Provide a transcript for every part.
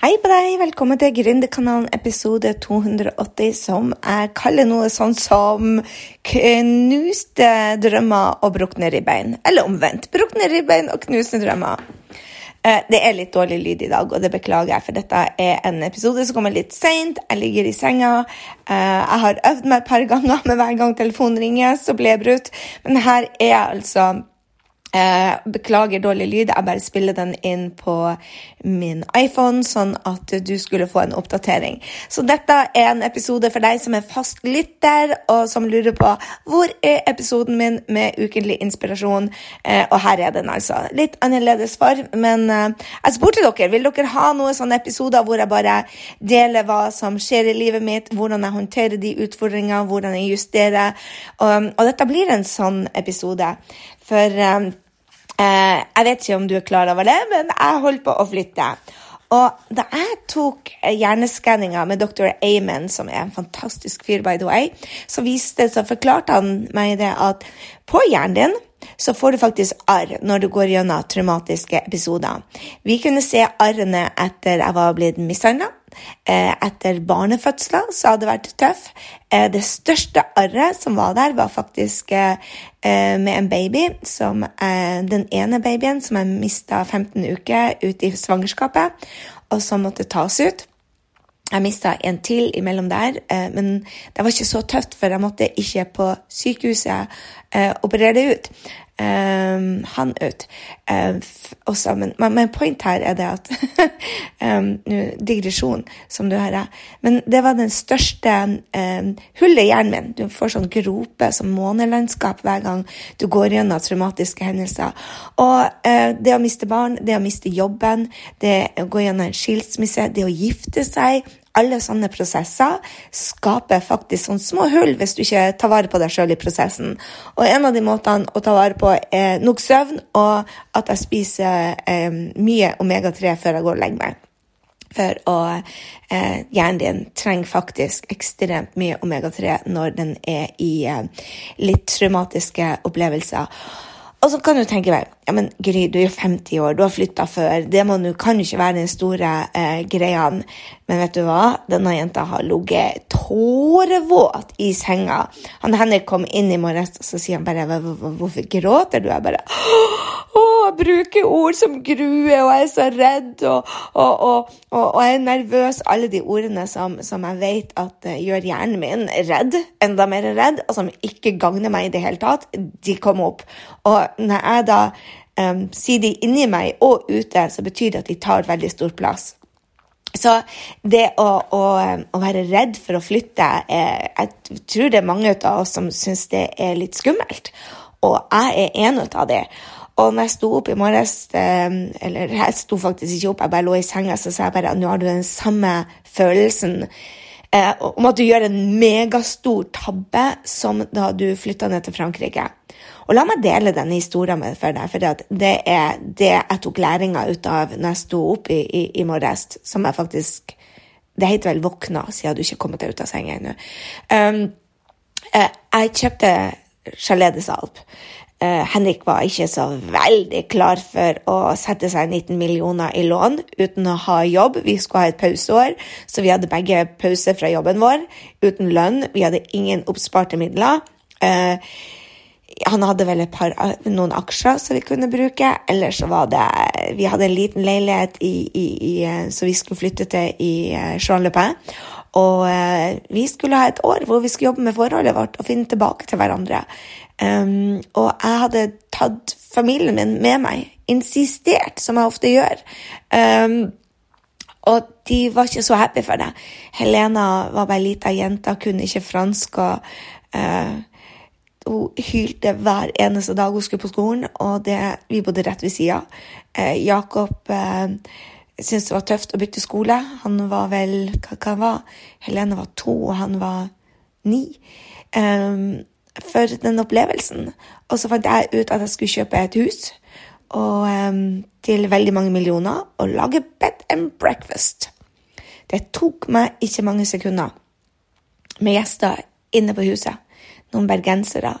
Hei på deg, velkommen til Gründerkanalen episode 280, som jeg kaller noe sånn som knuste drømmer og brukne ribbein. Eller omvendt. Brukne ribbein og knuste drømmer. Eh, det er litt dårlig lyd i dag, og det beklager jeg, for dette er en episode som kommer litt seint. Jeg ligger i senga. Eh, jeg har øvd meg et par ganger, men hver gang telefonen ringer, så blir jeg brutt. Men her er jeg altså Eh, beklager dårlig lyd, jeg bare spiller den inn på min iPhone, sånn at du skulle få en oppdatering. Så dette er en episode for deg som er fast lytter, og som lurer på hvor er episoden min med ukentlig inspirasjon. Eh, og her er den, altså. Litt annerledes form, men eh, jeg spurte dere vil dere ha noen sånne episoder hvor jeg bare deler hva som skjer i livet mitt, hvordan jeg håndterer de utfordringene, hvordan jeg justerer. Og, og dette blir en sånn episode. For eh, jeg vet ikke om du er klar over det, men jeg holder på å flytte. Og da jeg tok hjerneskanninga med dr. Amen, som er en fantastisk fyr, by the way, så, viste, så forklarte han meg det at på hjernen din så får du faktisk arr når du går gjennom traumatiske episoder. Vi kunne se arrene etter jeg var blitt mishandla. Eh, etter barnefødsler så hadde vært tøff. Eh, det største arret som var der, var faktisk eh, med en baby. Som, den ene babyen som jeg mista 15 uker ut i svangerskapet, og som måtte tas ut. Jeg mista en til imellom der, men det var ikke så tøft, for jeg måtte ikke på sykehuset operere det ut um, han ut. Um, også, men, men point her er det at um, Digresjon, som du hører. Men det var den største hullet i hjernen min. Du får sånn grope som månelandskap hver gang du går gjennom traumatiske hendelser. Og uh, det å miste barn, det å miste jobben, det å gå gjennom en skilsmisse, det å gifte seg alle sånne prosesser skaper faktisk sånne små hull hvis du ikke tar vare på deg sjøl i prosessen. Og en av de måtene å ta vare på er nok søvn, og at jeg spiser eh, mye omega-3 før jeg går og legger meg. For å eh, Hjernen din trenger faktisk ekstremt mye omega-3 når den er i eh, litt traumatiske opplevelser. Og så kan du tenke deg ja, men Gry, du er jo 50 år, du har flytta før. Det må, kan jo ikke være den store eh, greia. Men vet du hva? Denne jenta har ligget tårevåt i senga. Han Henrik kom inn i morges, og så sier han bare 'Hvorfor gråter du?' Jeg bare 'Å, jeg bruker ord som grue, og jeg er så redd', og, og, og, og jeg er nervøs. Alle de ordene som, som jeg vet at uh, gjør hjernen min redd, enda mer redd, og som ikke gagner meg i det hele tatt, de kom opp. Og når jeg da um, sier de inni meg og ute, så betyr det at de tar veldig stor plass. Så det å, å, å, være redd for å flytte Jeg tror det er mange av oss som syns det er litt skummelt. Og jeg er en av det. Og når jeg sto opp i morges, eller jeg sto faktisk ikke opp, jeg bare lå i senga, så sa jeg bare at nå har du den samme følelsen eh, om at du gjør en megastor tabbe som da du flytta ned til Frankrike. Og la meg dele denne historien med for deg, for det er det jeg tok læringa ut av når jeg sto opp i, i, i morges, som jeg faktisk Det heter vel våkna, siden du ikke har kommet deg ut av senga ennå. Um, eh, jeg kjøpte Chalet Uh, Henrik var ikke så veldig klar for å sette seg 19 millioner i lån uten å ha jobb. Vi skulle ha et pauseår, så vi hadde begge pause fra jobben vår uten lønn. Vi hadde ingen oppsparte midler. Uh, han hadde vel par, noen aksjer som vi kunne bruke. Eller så var det Vi hadde en liten leilighet i, i, i, som vi skulle flytte til i Jean-Le-Pin. Og eh, vi skulle ha et år hvor vi skulle jobbe med forholdet vårt og finne tilbake til hverandre. Um, og jeg hadde tatt familien min med meg, insistert, som jeg ofte gjør. Um, og de var ikke så happy for det. Helena var bare ei lita jente, kunne ikke fransk. og uh, hun hylte hver eneste dag hun skulle på skolen, og det, vi bodde rett ved sida. Eh, Jakob eh, syntes det var tøft å bytte skole. Han var vel hva, hva var? Helene var to, og han var ni. Eh, for den opplevelsen. Og så fant jeg ut at jeg skulle kjøpe et hus og, um, til veldig mange millioner og lage bed and breakfast. Det tok meg ikke mange sekunder med gjester inne på huset noen bergensere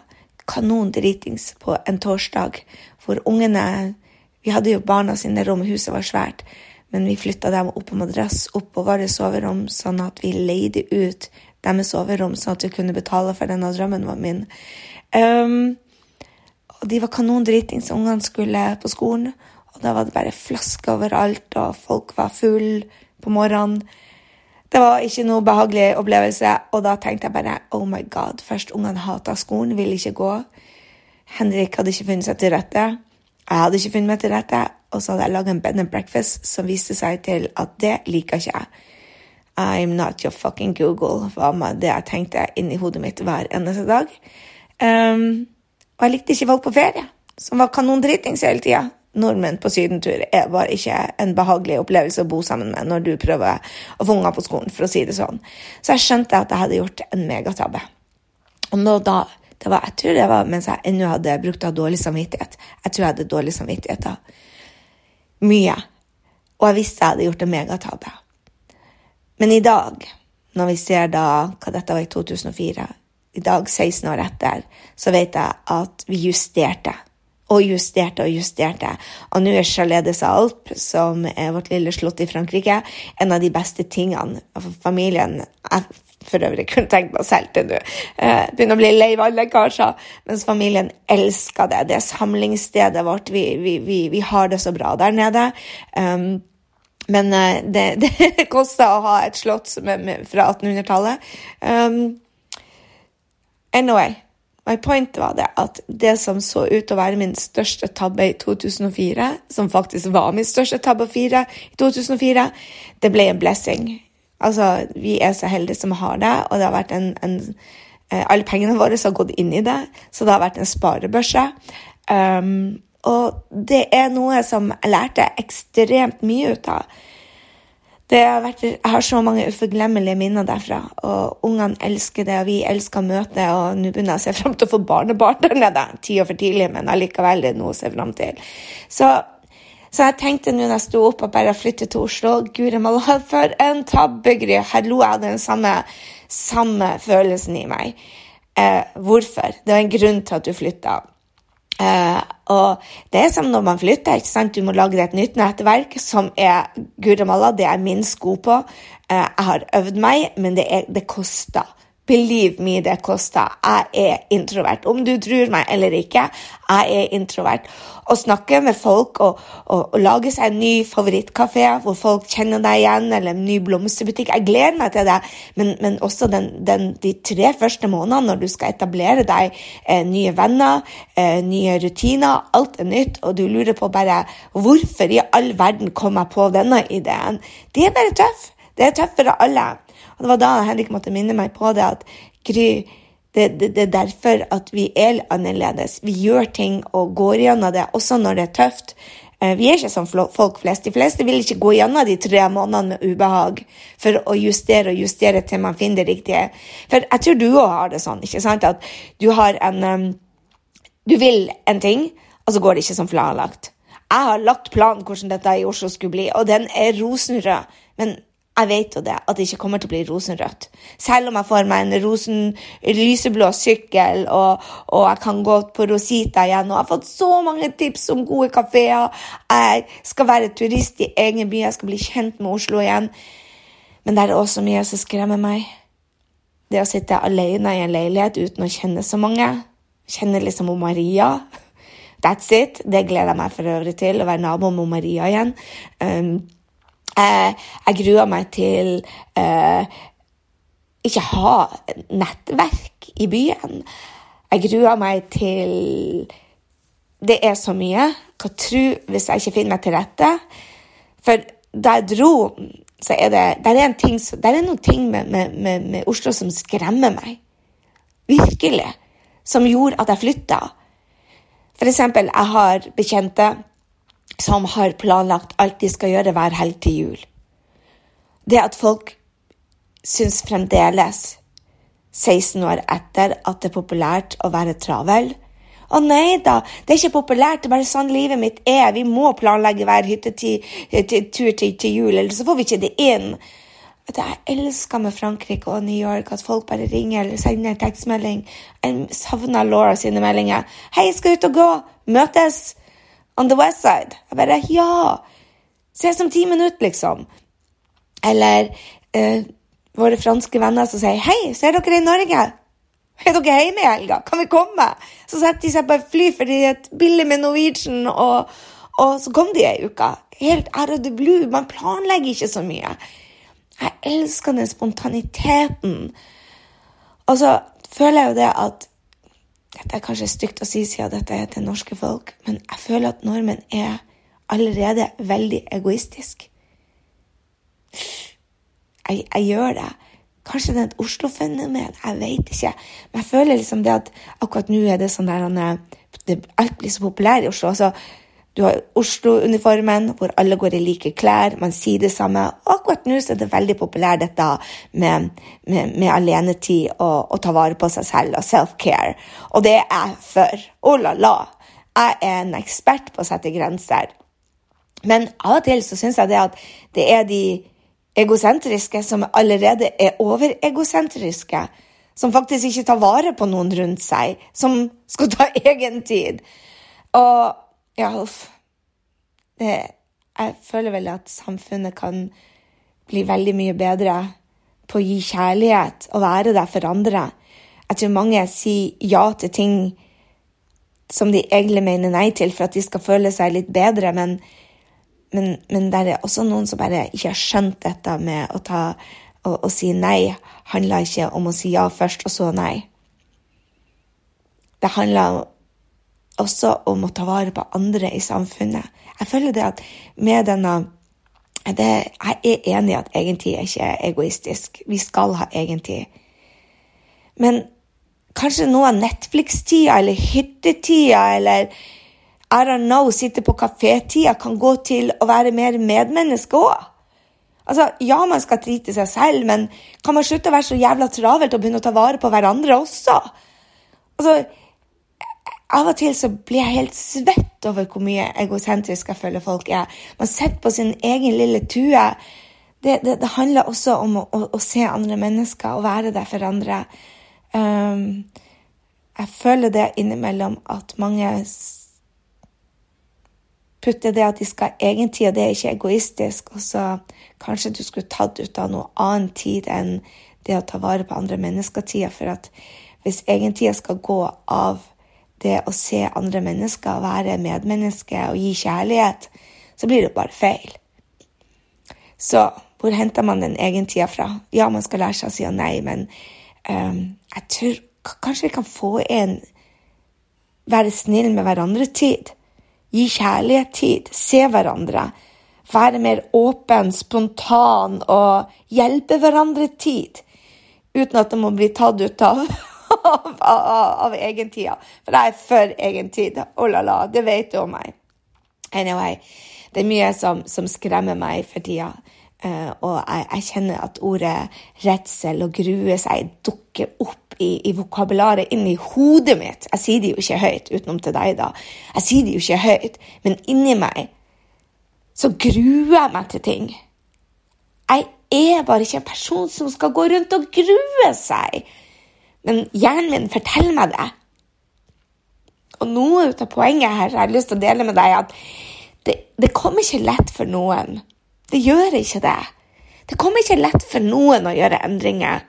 kanondritings på en torsdag hvor ungene Vi hadde jo barna sine rom, huset var svært. Men vi flytta dem opp på madrass opp på våre soverom, sånn at vi leide ut deres soverom, sånn at vi kunne betale for denne drømmen var min. Um, og de var kanondritings, ungene skulle på skolen. Og da var det bare flasker overalt, og folk var full på morgenen. Det var ikke noe behagelig opplevelse, og da tenkte jeg bare oh my god, først ungene hata skolen, ville ikke gå. Henrik hadde ikke funnet seg til rette. Jeg hadde ikke funnet meg til rette, og så hadde jeg laga en bed and breakfast som viste seg til at det liker ikke jeg. I'm not your fucking Google, var det jeg tenkte inni hodet mitt hver eneste dag. Um, og jeg likte ikke folk på ferie, som var kanondritings hele tida. Nordmenn på sydentur er bare ikke en behagelig opplevelse å bo sammen med når du prøver å få unger på skolen, for å si det sånn. Så jeg skjønte at jeg hadde gjort en megatabbe. Og nå da var, Jeg tror det var mens jeg ennå hadde brukt av dårlig samvittighet. Jeg tror jeg hadde dårlig samvittighet da. Mye. Og jeg visste jeg hadde gjort en megatabbe. Men i dag, når vi ser da hva dette var i 2004, i dag 16 år etter, så vet jeg at vi justerte. Og justerte og justerte. Og nå er Chalet des Alpes, som er vårt lille slott i Frankrike, en av de beste tingene. Familien jeg for øvrig kunne tenkt meg selv til nå. Eh, begynner å bli lei av alle lekkasjer. Mens familien elsker det. Det er samlingsstedet vårt. Vi, vi, vi, vi har det så bra der nede. Um, men uh, det, det koster å ha et slott fra 1800-tallet. Um, anyway, my point var det at det som så ut til å være min største tabbe i 2004, som faktisk var min største tabbe i 2004, det ble en blessing Altså, vi er så heldige som har det, og det har vært en, en eh, Alle pengene våre har gått inn i det, så det har vært en sparebørse. Um, og det er noe som jeg lærte ekstremt mye ut av. Har vært, jeg har så mange uforglemmelige minner derfra, og ungene elsker det, og vi elsker møtet, og nå begynner jeg å se fram til å få barnebarn der nede. Tida for tidlig, men allikevel det er noe å se fram til. Så så jeg tenkte nå når jeg sto opp og bare flyttet til Oslo Guri malla, for en tabbegry! Her lo jeg den samme, samme følelsen i meg. Eh, hvorfor? Det var en grunn til at du flytta. Eh, og det er som når man flytter. ikke sant? Du må lage et nytt nettverk som er Guramalla, det er min sko på. Uh, jeg har øvd meg, men det, er, det koster. Believe me, det koster. Jeg er introvert. Om du tror meg eller ikke, jeg er introvert. Å snakke med folk og, og, og lage seg en ny favorittkafé hvor folk kjenner deg igjen, eller en ny blomsterbutikk Jeg gleder meg til det, men, men også den, den, de tre første månedene når du skal etablere deg eh, nye venner, eh, nye rutiner, alt er nytt, og du lurer på bare hvorfor i all verden kom jeg på denne ideen? Det er bare tøff. Det er tøft for alle. Og Det var da Henrik måtte minne meg på det at Gry, det, det, det, er derfor at vi er annerledes. Vi gjør ting og går gjennom det, også når det er tøft. Eh, vi er ikke som folk flest. De fleste vil ikke gå gjennom de tre månedene med ubehag for å justere og justere til man finner det riktige. For jeg tror du òg har det sånn, ikke sant? at du har en Du vil en ting, og så går det ikke som planlagt. Jeg har lagt planen hvordan dette i Oslo skulle bli, og den er rosenrød. Men jeg vet jo det, at det ikke kommer til å bli rosenrødt. Selv om jeg får meg en rosen, lyseblå sykkel, og, og, jeg kan gå på Rosita igjen. Og jeg har fått så mange tips om gode kafeer. Jeg skal være turist i egen by, jeg skal bli kjent med Oslo igjen. Men det er også mye som skremmer meg. Det å sitte alene i en leilighet uten å kjenne så mange. Kjenne liksom om Maria. That's it. Det gleder jeg meg for øvrig til, å være nabo med Maria igjen. Um, Eh, jeg gruer meg til eh, ikke ha nettverk i byen. Jeg gruer meg til Det er så mye. Hva tro hvis jeg ikke finner meg til rette? For da jeg dro, så er det der er, ting, der er noen ting med, med, med, med, Oslo som skremmer meg. Virkelig. Som gjorde at jeg flytta. For eksempel, jeg har bekjente som har planlagt alt de skal gjøre hver helg til jul. Det at folk syns fremdeles, 16 år etter, at det er populært å være travel Å nei da, det er ikke populært, det er bare sånn livet mitt er. Vi må planlegge hver hyttetur til, til, jul, eller så får vi ikke det inn. Jeg elsker med Frankrike og New York at folk bare ringer eller sender en tekstmelding. Jeg savner Laura sine meldinger. 'Hei, skal ut og gå. Møtes.' On the west side. Jeg bare Ja! Ses om ti minutter, liksom. Eller eh, våre franske venner som sier 'Hei, ser dere i Norge?' Er dere hjemme i helga? Kan vi komme? Så setter de seg på et fly fordi er billig med Norwegian, og, og så kom de ei uke. Helt out of the blue. Man planlegger ikke så mye. Jeg elsker den spontaniteten. Og så føler jeg jo det at Dette er kanskje stygt å si siden dette er til norske folk, men jeg føler at nordmenn er allerede veldig egoistisk. Jeg, jeg gjør det. Kanskje det er et Oslo-fenomen, jeg vet ikke. Men jeg føler liksom det at akkurat nå er det sånn der Alt blir så populært i Oslo. altså du har Oslo-uniformen, hvor alle går i like klær, man sier det samme. Og akkurat nå er det veldig populært dette med, med, med alenetid og å ta vare på seg selv og self-care. Og det er jeg for. Oh la la. Jeg er en ekspert på å sette grenser. Men av og til så syns jeg det at det er de egosentriske som allerede er overegosentriske. Som faktisk ikke tar vare på noen rundt seg. Som skal ta egen tid. Og ja, uff. Det, jeg føler vel at samfunnet kan bli veldig mye bedre på å gi kjærlighet og være der for andre. Jeg tror mange sier ja til ting som de egentlig mener nei til for at de skal føle seg litt bedre, men, men, men det er også noen som bare ikke har skjønt dette med å ta å, si nei handler ikke om å si ja først, og så nei. Det handler også om å ta vare på andre i samfunnet. Jeg føler det at med denne det, Jeg er enig i at egentid er ikke egoistisk. Vi skal ha egentid. Men kanskje noe av Netflix-tida eller hyttetida eller I don't know, sitte på kafé-tida kan gå til å være mer medmenneske òg. Altså, ja, man skal trite seg selv, men kan man slutte å være så jævla travelt og begynne å ta vare på hverandre også? Altså, av og til så blir jeg helt svett over hvor mye egosentrisk jeg føler folk er. Man sitter på sin egen lille tue. Det, det, det handler også om å, å, å, se andre mennesker og være der for andre. Um, jeg føler det innimellom at mange putter det at de skal ha egen tid, og det er ikke egoistisk. Og så kanskje du skulle tatt ut av noe annen tid enn det å ta vare på andre mennesker-tida. For at hvis egentida skal gå av det å se andre mennesker, være medmenneske og gi kjærlighet, så blir det bare feil. Så hvor henter man den egentida fra? Ja, man skal lære seg å si nei, men um, jeg tror kanskje vi kan få en være snill med hverandre-tid. Gi kjærlighet-tid. Se hverandre. Være mer åpen, spontan og hjelpe hverandre-tid. Uten at det må bli tatt ut av av, av, av egentida. For jeg er for egentid. Oh la la, det vet du om meg. Anyway, det er mye som, som skremmer meg for tida. Uh, og jeg, jeg, kjenner at ordet redsel og grue seg dukker opp i, i vokabularet inni hodet mitt. Jeg sier det jo ikke høyt, utenom til deg, da. Jeg sier det jo ikke høyt, men inni meg så gruer jeg meg til ting. Jeg er bare ikke en person som skal gå rundt og grue seg. Men hjernen min forteller meg det. Og noe av poenget her jeg har lyst til å dele med deg, at det, det kommer ikke lett for noen. Det gjør ikke det. Det kommer ikke lett for noen å gjøre endringer.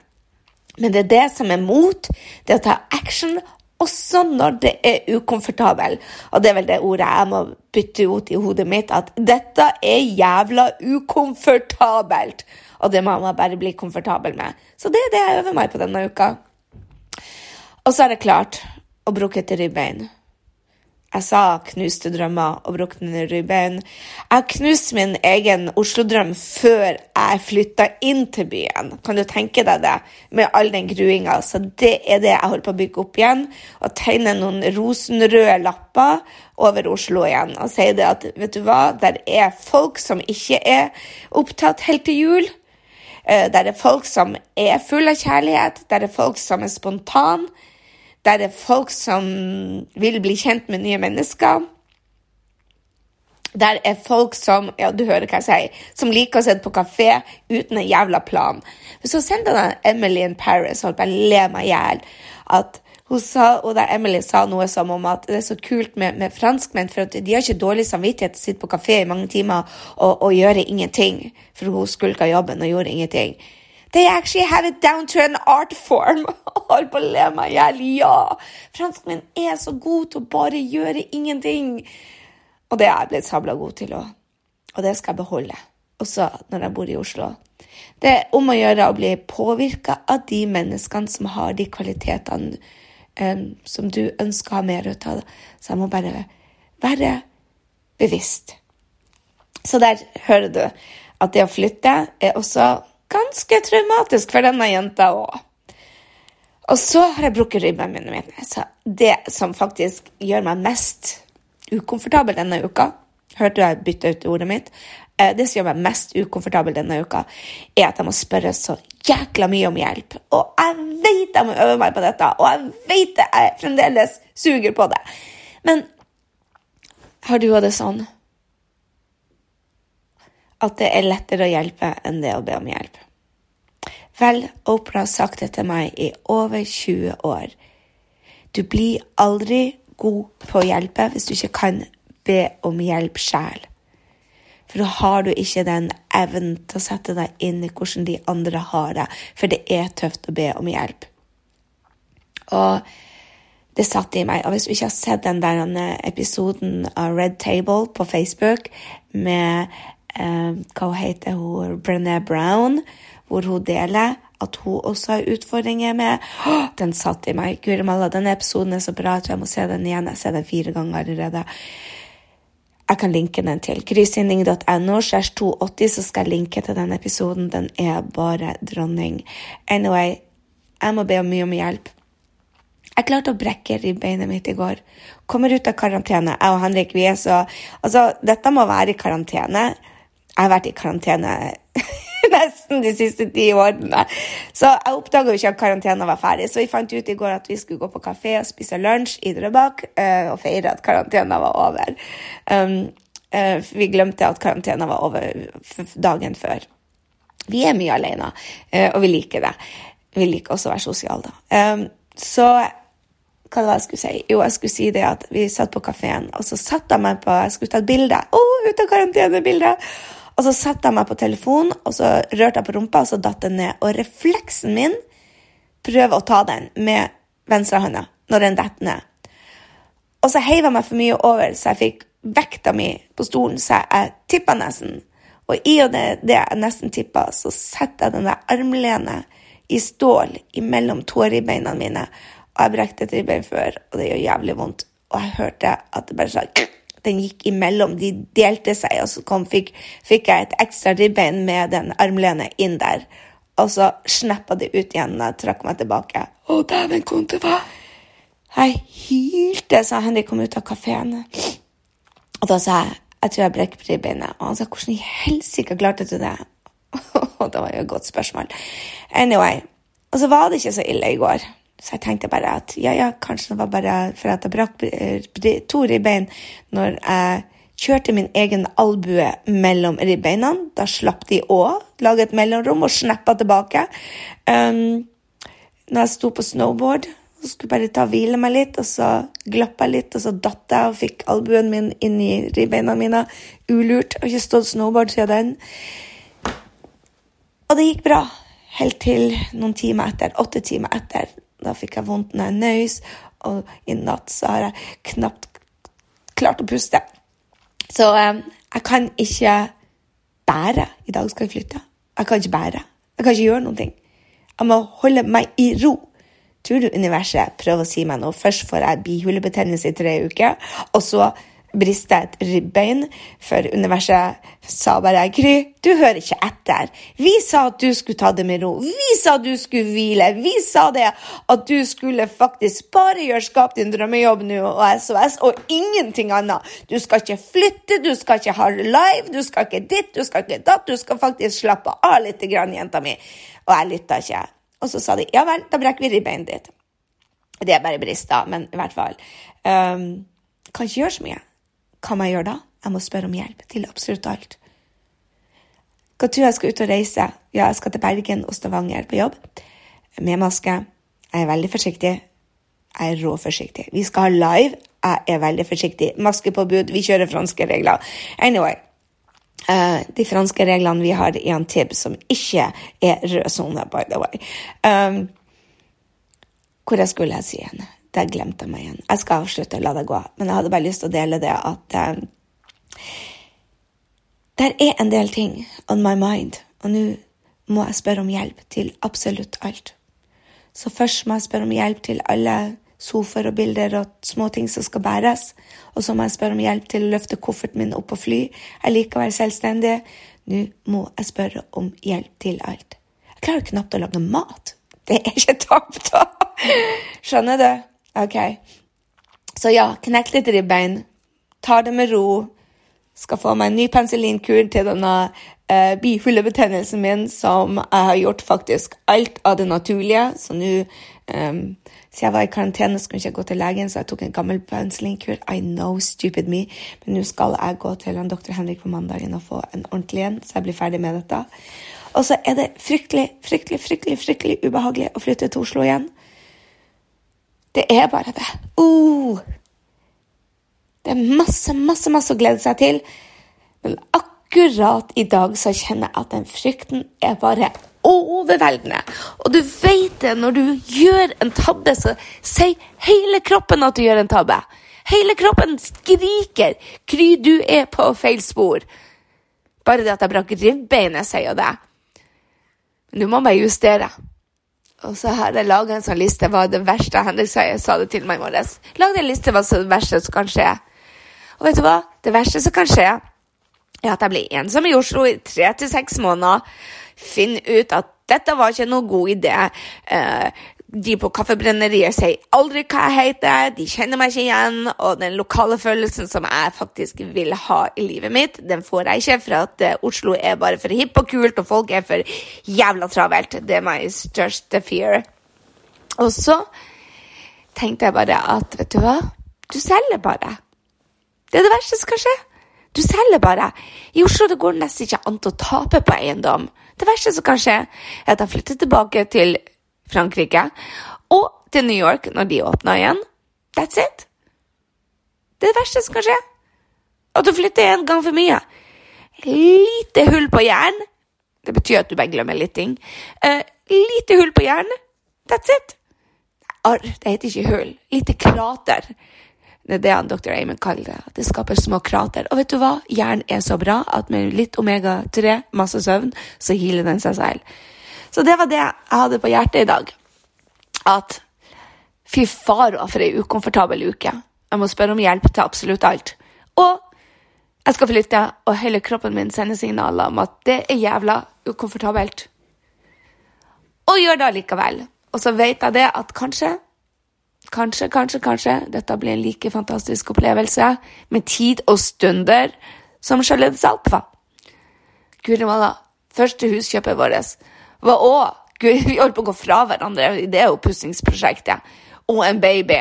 Men det er det som er mot, det å ta action også når det er ukomfortabel. Og det er vel det ordet jeg må bytte ut i hodet mitt, at dette er jævla ukomfortabelt. Og det må man bare bli komfortabel med. Så det er det jeg øver meg på denne uka. Og så er det klart å bruke ribbein. Jeg sa knuste drømmer og brukne ribbein. Jeg knuste min egen Oslo-drøm før jeg flytta inn til byen. Kan du tenke deg det? Med all den gruinga. Så det er det jeg holder på å bygge opp igjen. Og tegne noen rosenrøde lapper over Oslo igjen. Og si det at vet du hva, der er folk som ikke er opptatt helt til jul. Eh, der er folk som er full av kjærlighet. Der er folk som er spontane der er folk som vil bli kjent med nye mennesker. Der er folk som ja, du hører hva jeg sier, som liker å sitte på kafé uten en jævla plan. Så sendte jeg Emily in Paris holdt på le meg i hjel. Og der Emily sa noe som om at det er så kult med, med franskmenn, for de har ikke dårlig samvittighet til å sitte på kafé i mange timer og, og gjøre ingenting. For hun skulka jobben og gjorde ingenting. They actually have it down to an art form. Holdt på å le meg i hjel. Ja! Franskmenn er så gode til å bare gjøre ingenting. Og det er jeg blitt sabla god til òg. Og det skal jeg beholde. Også når jeg bor i Oslo. Det er om å gjøre å bli påvirka av de menneskene som har de kvalitetene um, som du ønsker å ha mer ut av. Så jeg må bare være bevisst. Så der hører du at det å flytte er også ganske traumatisk for denne jenta òg. Og så har jeg brukket ribbenene mine. Så det som faktisk gjør meg mest ukomfortabel denne uka Hørte du jeg bytta ut ordet mitt? Eh, det som gjør meg mest ukomfortabel denne uka, er at jeg må spørre så jækla mye om hjelp. Og jeg vet jeg må øve meg på dette, og jeg vet jeg fremdeles suger på det. Men har du òg det sånn? At det er lettere å hjelpe enn det å be om hjelp. Vel, Opera har sagt det til meg i over 20 år. Du blir aldri god på å hjelpe hvis du ikke kan be om hjelp sjæl. For da har du ikke den evnen til å sette deg inn i hvordan de andre har det, for det er tøft å be om hjelp. Og det satt i meg. Og hvis du ikke har sett den der episoden av Red Table på Facebook med eh, hva heter hun, Brené Brown, hvor hun deler at hun også har utfordringer med Den satt i meg. Guri malla, denne episoden er så bra. Tror jeg må se den igjen. Jeg ser den fire ganger allerede. Jeg kan linke den til grysynding.no, 280, så skal jeg linke til den episoden. Den er bare dronning. Anyway, jeg må be om mye om hjelp. Jeg klarte å brekke ribbeinet mitt i går. Kommer ut av karantene. Jeg og Henrik, vi er så Altså, dette må være i karantene. Jeg har vært i karantene nesten de siste ti årene. Så jeg oppdaga ikke at karantena var ferdig. Så vi fant ut i går at vi skulle gå på kafé og spise lunsj i Drøbak uh, og feire at karantena var over. Um, uh, vi glemte at karantena var over dagen før. Vi er mye alene, uh, og vi liker det. Vi liker også å være sosiale, da. Um, så hva det jeg skulle si? Jo, jeg skulle si det at vi satt på kafeen, og så satte jeg meg på Jeg skulle ta et bilde. Å, oh, ut av karantenebildet! Og så satte jeg meg på telefonen, og så rørte jeg på rumpa, og så datt den ned. Og refleksen min prøver å ta den med venstrehånda når den detter ned. Og så heiv jeg meg for mye over, så jeg fikk vekta mi på stolen, så jeg tippa nesten. Og i og med det jeg nesten tippa, så setter jeg den der armlenet i stål imellom tåribbeina mine. Og jeg brekte et ribbein før, og det gjør jævlig vondt. Og jeg hørte at det bare sa den gikk imellom. De delte seg, og så kom, fikk, fikk, jeg et ekstra ribbein med den armlenet inn der. Og så snappa det ut igjen da jeg trakk meg tilbake. Å, dæven, var! Jeg hylte, sa Henrik kom ut av kafeen. Og da sa jeg jeg tror jeg brekker ribbeinet. Og han sa hvordan i helsike klarte du det? Og det var jo et godt spørsmål. Anyway. Og så var det ikke så ille i går. Så jeg tenkte bare at ja, ja, kanskje det var bare for at jeg brakk to ribbein når jeg kjørte min egen albue mellom ribbeina. Da slapp de òg. laget et mellomrom og snappa tilbake. Um, når jeg sto på snowboard, så skulle jeg bare ta og hvile meg litt, og så glapp jeg litt, og så datt jeg og fikk albuen min inn i ribbeina mine. Ulurt. Jeg har ikke stått snowboard siden den. Og det gikk bra. Helt til noen timer etter, åtte timer etter, da fikk jeg vondt når jeg nøys, og i natt så har jeg knapt klart å puste. Så eh, jeg kan ikke bære. I dag skal jeg flytte. Jeg kan ikke bære. Jeg kan ikke gjøre noen ting. Jeg må holde meg i ro. Tror du universet prøver å si meg noe? Først får jeg bihulebetennelse i tre uker, og så briste et ribbein, for universet sa bare 'Gry, du hører ikke etter'. Vi sa at du skulle ta det med ro. Vi sa at du skulle hvile. Vi sa det at du skulle faktisk bare gjøre skap din drømmejobb nå og SOS, og ingenting annet. Du skal ikke flytte, du skal ikke ha live, du skal ikke ditt, du skal ikke datt. Du skal faktisk slappe av litt, grann, jenta mi. Og jeg lytta ikke. Og så sa de ja vel, da brekker vi ribbeinet ditt. Det er bare brist, da, men i hvert fall. Um, kan ikke gjøre så mye. Hva må jeg gjøre da? Jeg må spørre om hjelp til absolutt alt. Hva tror jeg skal ut og reise? Ja, jeg skal til Bergen og Stavanger på jobb. Med maske. Jeg er veldig forsiktig. Jeg er råforsiktig. Vi skal ha live. Jeg er veldig forsiktig. Maskepåbud. Vi kjører franske regler. Anyway. Uh, de franske reglene vi har i Antibes, som ikke er rød sone, by the way. Um, hvor jeg skulle jeg si henne? Der glemte jeg meg igjen. Jeg skal avslutte og la det gå, men jeg hadde bare lyst til å dele det at eh, Der er en del ting on my mind, og nå må jeg spørre om hjelp til absolutt alt. Så først må jeg spørre om hjelp til alle sofaer og bilder og små ting som skal bæres. Og så må jeg spørre om hjelp til å løfte kofferten min opp og fly. Jeg liker å være selvstendig. Nå må jeg spørre om hjelp til alt. Jeg klarer knapt å lage mat. Det er ikke tapt, da! Skjønner du? OK. Så ja, knekk litt ribbein. Ta det med ro. Skal få meg en ny penicillinkur til denne eh, bihulebetennelsen min, som jeg har gjort faktisk alt av det naturlige. Så nå um, Så jeg var i karantene, så kunne jeg ikke gå til legen, så jeg tok en gammel penicillinkur. I know, stupid me. Men nå skal jeg gå til en doktor Henrik på mandagen og få en ordentlig en, så jeg blir ferdig med dette. Og så er det fryktelig, fryktelig, fryktelig, fryktelig ubehagelig å flytte til Oslo igjen. Det er bare det. Uh. Det er masse, masse, masse å glede seg til. Men akkurat i dag så kjenner jeg at den frykten er bare overveldende. Og du vet det, når du gjør en tabbe, så sier hele kroppen at du gjør en tabbe. Hele kroppen skriker 'Kry, du er på feil spor'. Bare det at jeg brakk ribbeinet, sier det. Men du må bare justere. Og så har jeg laga en sånn liste hva det verste sa, jeg sa det til meg i morges. Lag en liste hva det verste som kan skje. Og vet du hva? Det verste som kan skje, er at jeg blir ensom i Oslo i tre til seks måneder. Finn ut at dette var ikke noe god idé. De på Kaffebrenneriet sier aldri hva jeg heter, de kjenner meg ikke igjen, og den lokale følelsen som jeg faktisk vil ha i livet mitt, den får jeg ikke, for at uh, Oslo er bare for hipp og kult, og folk er for jævla travelt. Det er my største fear. Og så tenkte jeg bare at, vet du hva, du selger bare. Det er det verste som kan skje. Du selger bare. I Oslo det går nesten ikke an å tape på eiendom. Det verste som kan skje, er at jeg flytter tilbake til Frankrike og til New York når de åpner igjen. That's it. Det er det verste som kan skje. At du flytter en gang for mye. Lite hull på jern. Det betyr at du bare glemmer litt ting. Uh, lite hull på jern. That's it. Arr, det heter ikke hull. Lite krater. Det er det han dr. Amon kaller det. At det skaper små krater. Og vet du hva? Hjernen er så bra at med litt omega-3, masse søvn, så healer den seg selv. Så det var det jeg hadde på hjertet i dag. At fy faro for ei ukomfortabel uke. Jeg må spørre om hjelp til absolutt alt. Og jeg skal flytte, og hele kroppen min sender signaler om at det er jævla ukomfortabelt. Og gjør det allikevel. Og så vet jeg det at kanskje Kanskje, kanskje, kanskje dette blir en like fantastisk opplevelse med tid og stunder som Charlotte Alpha. Guri malla, første huskjøpet vårt var òg Vi holdt på å gå fra hverandre, det er jo pussingsprosjektet. Og en baby.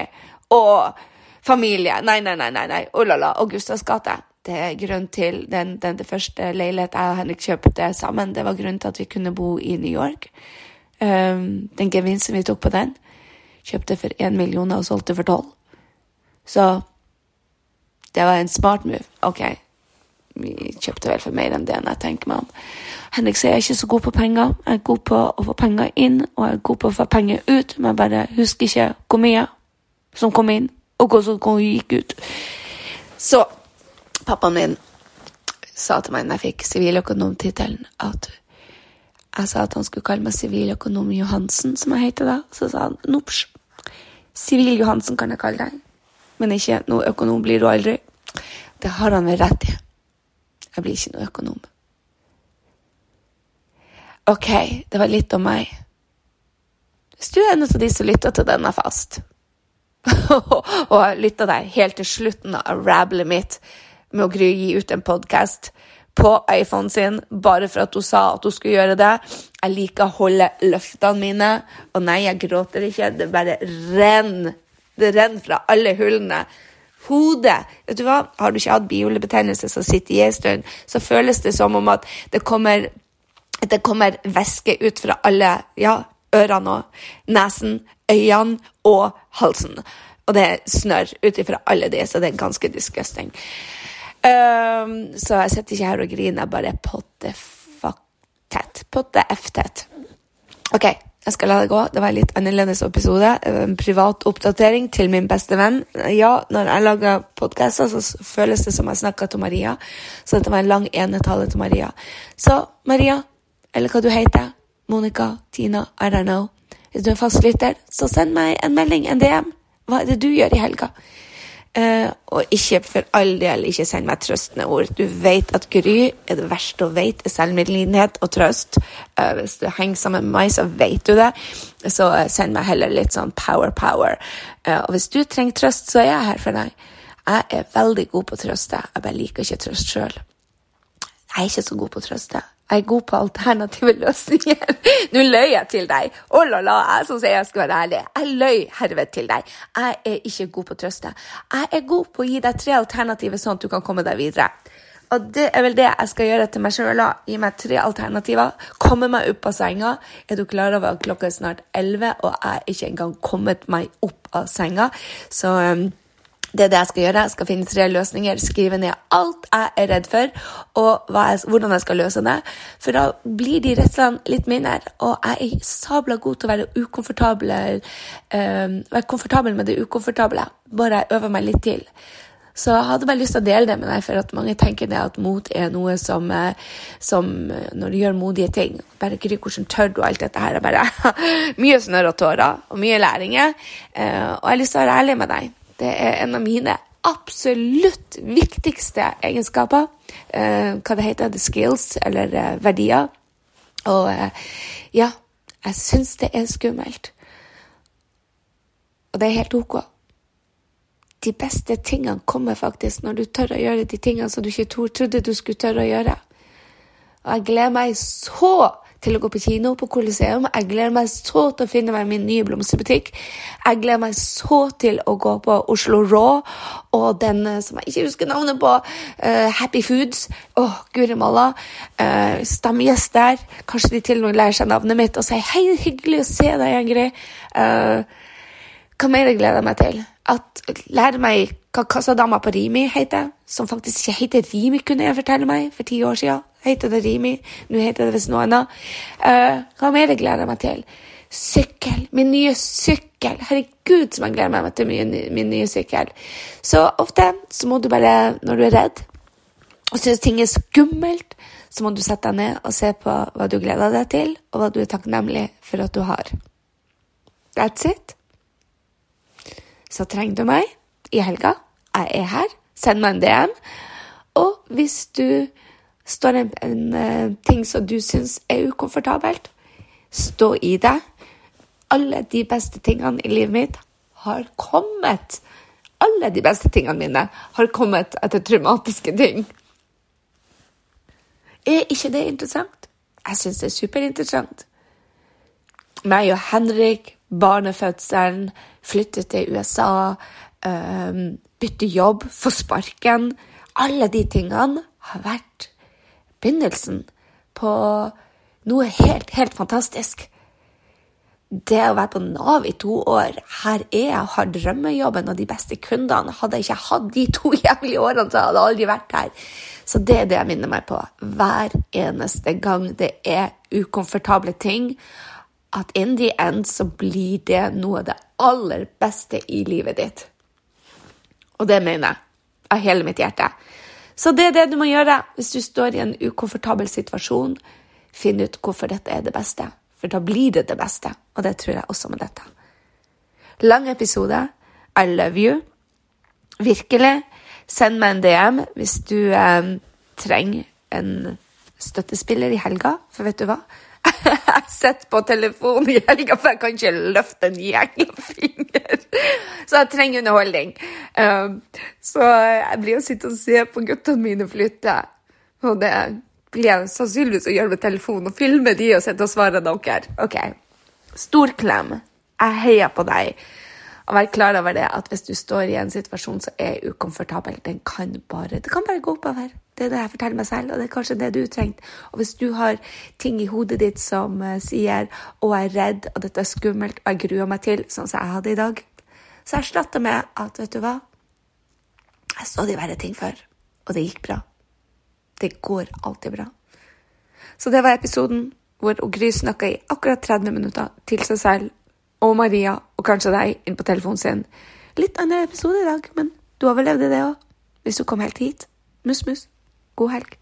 Og familie. Nei, nei, nei. nei, nei. Oh. Og Gustavs gate. Det er grunn til den, den, den første leiligheten jeg og Henrik kjøpte sammen. Det var grunnen til at vi kunne bo i New York. Um, den gevinsten vi tok på den Kjøpte for én million og solgte for tolv. Så det var en smart move. OK, vi kjøpte vel for mer enn det enn jeg tenker meg om. Henrik sier jeg er ikke så god på penger. Jeg er god på å få penger inn, og jeg er god på å få penger ut, men bare husker ikke hvor mye som kom inn, og hvor som gikk ut. Så pappaen min sa til meg når jeg fikk siviløkonomtittelen, at jeg sa at han skulle kalle meg siviløkonom Johansen, som jeg heter da. Så sa han nops, Sivil Johansen kan jeg kalle deg, men ikke noe økonom blir du aldri. Det har han vel rett i. Jeg blir ikke noe økonom. OK, det var litt om meg. Hvis du er en av de som lytter til denne fast, og har lytta deg helt til slutten av rablet mitt med å gi ut en podkast på iPhonen sin bare for at hun sa at hun skulle gjøre det. Jeg liker å holde løftene mine. Og nei, jeg gråter ikke. Det bare renner. Det renner fra alle hullene. Hodet Vet du hva? Har du ikke hatt bihulebetennelse som sitter i en stund, så føles det som om at det kommer, det kommer væske ut fra alle ja, ørene og nesen, øynene og halsen. Og det er snørr ut ifra alle de, så det er ganske disgusting. Um, så jeg sitter ikke her og griner, bare potte fuck tett. Potte f-tett. OK, jeg skal la det gå. Det var en litt annerledes episode. En privat oppdatering til min beste venn. Ja, når jeg lager podkaster, så føles det som jeg snakker til Maria. Så dette var en lang enetale til Maria. Så Maria, eller hva du heter, Monica, Tina, I don't know. Hvis du er fastlytter, så send meg en melding, en DM. Hva er det du gjør i helga? Uh, og ikke for all del, ikke send meg trøstende ord. Du vet at Gry er det verste hun vet, er selvmedlidenhet og trøst. Uh, hvis du henger sammen med meg, så vet du det. Så uh, send meg heller litt sånn power, power. og hvis du trenger trøst, så er jeg her for deg. Jeg er veldig god på å trøste. Jeg bare liker ikke trøst sjøl. Jeg er ikke så god på å trøste. Jeg er god på alternative løsninger. Nå løy jeg til deg. Oh la la, jeg som sier jeg skal være ærlig. Jeg løy herved til deg. Jeg er ikke god på å trøste. Jeg er god på å gi deg tre alternativer, sånn at du kan komme deg videre. Og det er vel det jeg skal gjøre til meg sjøl. Gi meg tre alternativer. Komme meg opp av senga. Er du klar over at klokka er snart elleve, og jeg er ikke engang kommet meg opp av senga? Så um, det er det jeg skal gjøre. Jeg skal finne tre løsninger, skrive ned alt jeg er redd for, og jeg, hvordan jeg skal løse det. For da blir de redslene litt mindre, og jeg er sabla god til å være ukomfortabel, øh, være komfortabel med det ukomfortable. Bare jeg øver meg litt til. Så jeg hadde bare lyst til å dele det med deg, for at mange tenker det at mot er noe som, eh, som når du gjør modige ting Bare Gry, hvordan tør du alt dette her? er bare Mye snørr og tårer, og mye læringer. Uh, og jeg har lyst til å være ærlig med deg. Det er en av mine absolutt viktigste egenskaper. Eh, hva det heter, the skills, eller eh, verdier. Og eh, ja, jeg syns det er skummelt. Og det er helt ok. De beste tingene kommer faktisk når du tør å gjøre de tingene som du ikke trodde du skulle tørre å gjøre. Og jeg gleder meg så til å gå på kino på Coliseum. Jeg gleder meg så til å finne meg min nye blomsterbutikk. Jeg gleder meg så til å gå på Oslo Raw og den eh, som jeg ikke husker navnet på, uh, Happy Foods. Åh, oh, guri malla. Uh, Stamgjest der. Kanskje de til og med lærer seg navnet mitt og sier 'hei, hyggelig å se deg, Ingrid'. Uh, hva mer jeg gleder meg til? At lære meg hva kassadama på Rimi heter. Som faktisk ikke heter Rimi, kunne jeg fortelle meg for ti år siden heter det Rimi. Nå heter det visst noe annet. Uh, hva mer jeg gleder meg til? Sykkel. Min nye sykkel. Herregud, som jeg gleder meg til min, min nye sykkel. Så ofte så må du bare, når du er redd og syns ting er skummelt, så må du sette deg ned og se på hva du gleder deg til, og hva du er takknemlig for at du har. That's it. Så trenger du meg i helga. Jeg er her. Send meg en DM. Og hvis du står en, en, eh, ting som du syns er ukomfortabelt, stå i det. Alle de beste tingene i livet mitt har kommet. Alle de beste tingene mine har kommet etter traumatiske ting. Er ikke det interessant? Jeg syns det er superinteressant. Meg og Henrik, barnefødselen, flytte til USA, bytte jobb, få sparken Alle de tingene har vært begynnelsen på noe helt, helt fantastisk. Det å være på Nav i to år Her er jeg, har drømmejobben og de beste kundene. Hadde jeg ikke hatt de to jævlige årene, så hadde jeg aldri vært her. Så det er det jeg minner meg på hver eneste gang det er ukomfortable ting. At in the end så blir det noe av det aller beste i livet ditt. Og det mener jeg av hele mitt hjerte. Så det er det du må gjøre hvis du står i en ukomfortabel situasjon. Finn ut hvorfor dette er det beste, for da blir det det beste. Og det tror jeg også med dette. Lang episode. I love you. Virkelig. Send meg en DM hvis du eh, trenger en støttespiller i helga, for vet du hva? Jeg sitter på telefonen i helga, for jeg kan ikke løfte en jævla finger. Så jeg trenger underholdning. Um, så jeg blir å sitte og se på guttene mine flytte. Og det blir jeg sannsynligvis å gjøre med telefonen, og filme de og sitte og svare dere. Ok. Stor klem. Jeg heier på deg. Og vær klar over det at hvis du står i en situasjon som er ukomfortabel, den kan bare, det kan bare gå oppover. Det er det jeg forteller meg selv, og det er kanskje det du trengte. Og hvis du har ting i hodet ditt som uh, sier 'Å, jeg er redd, og dette er skummelt, og jeg gruer meg til', sånn som jeg hadde i dag, så jeg det med at 'Vet du hva, jeg så de verre ting før, og det gikk bra'. Det går alltid bra. Så det var episoden hvor Gry snakka i akkurat 30 minutter til seg selv og Maria og kanskje deg inn på telefonen sin. Litt annen episode i dag, men du overlevde det òg. Hvis du kom helt hit. Mus, mus. God helg.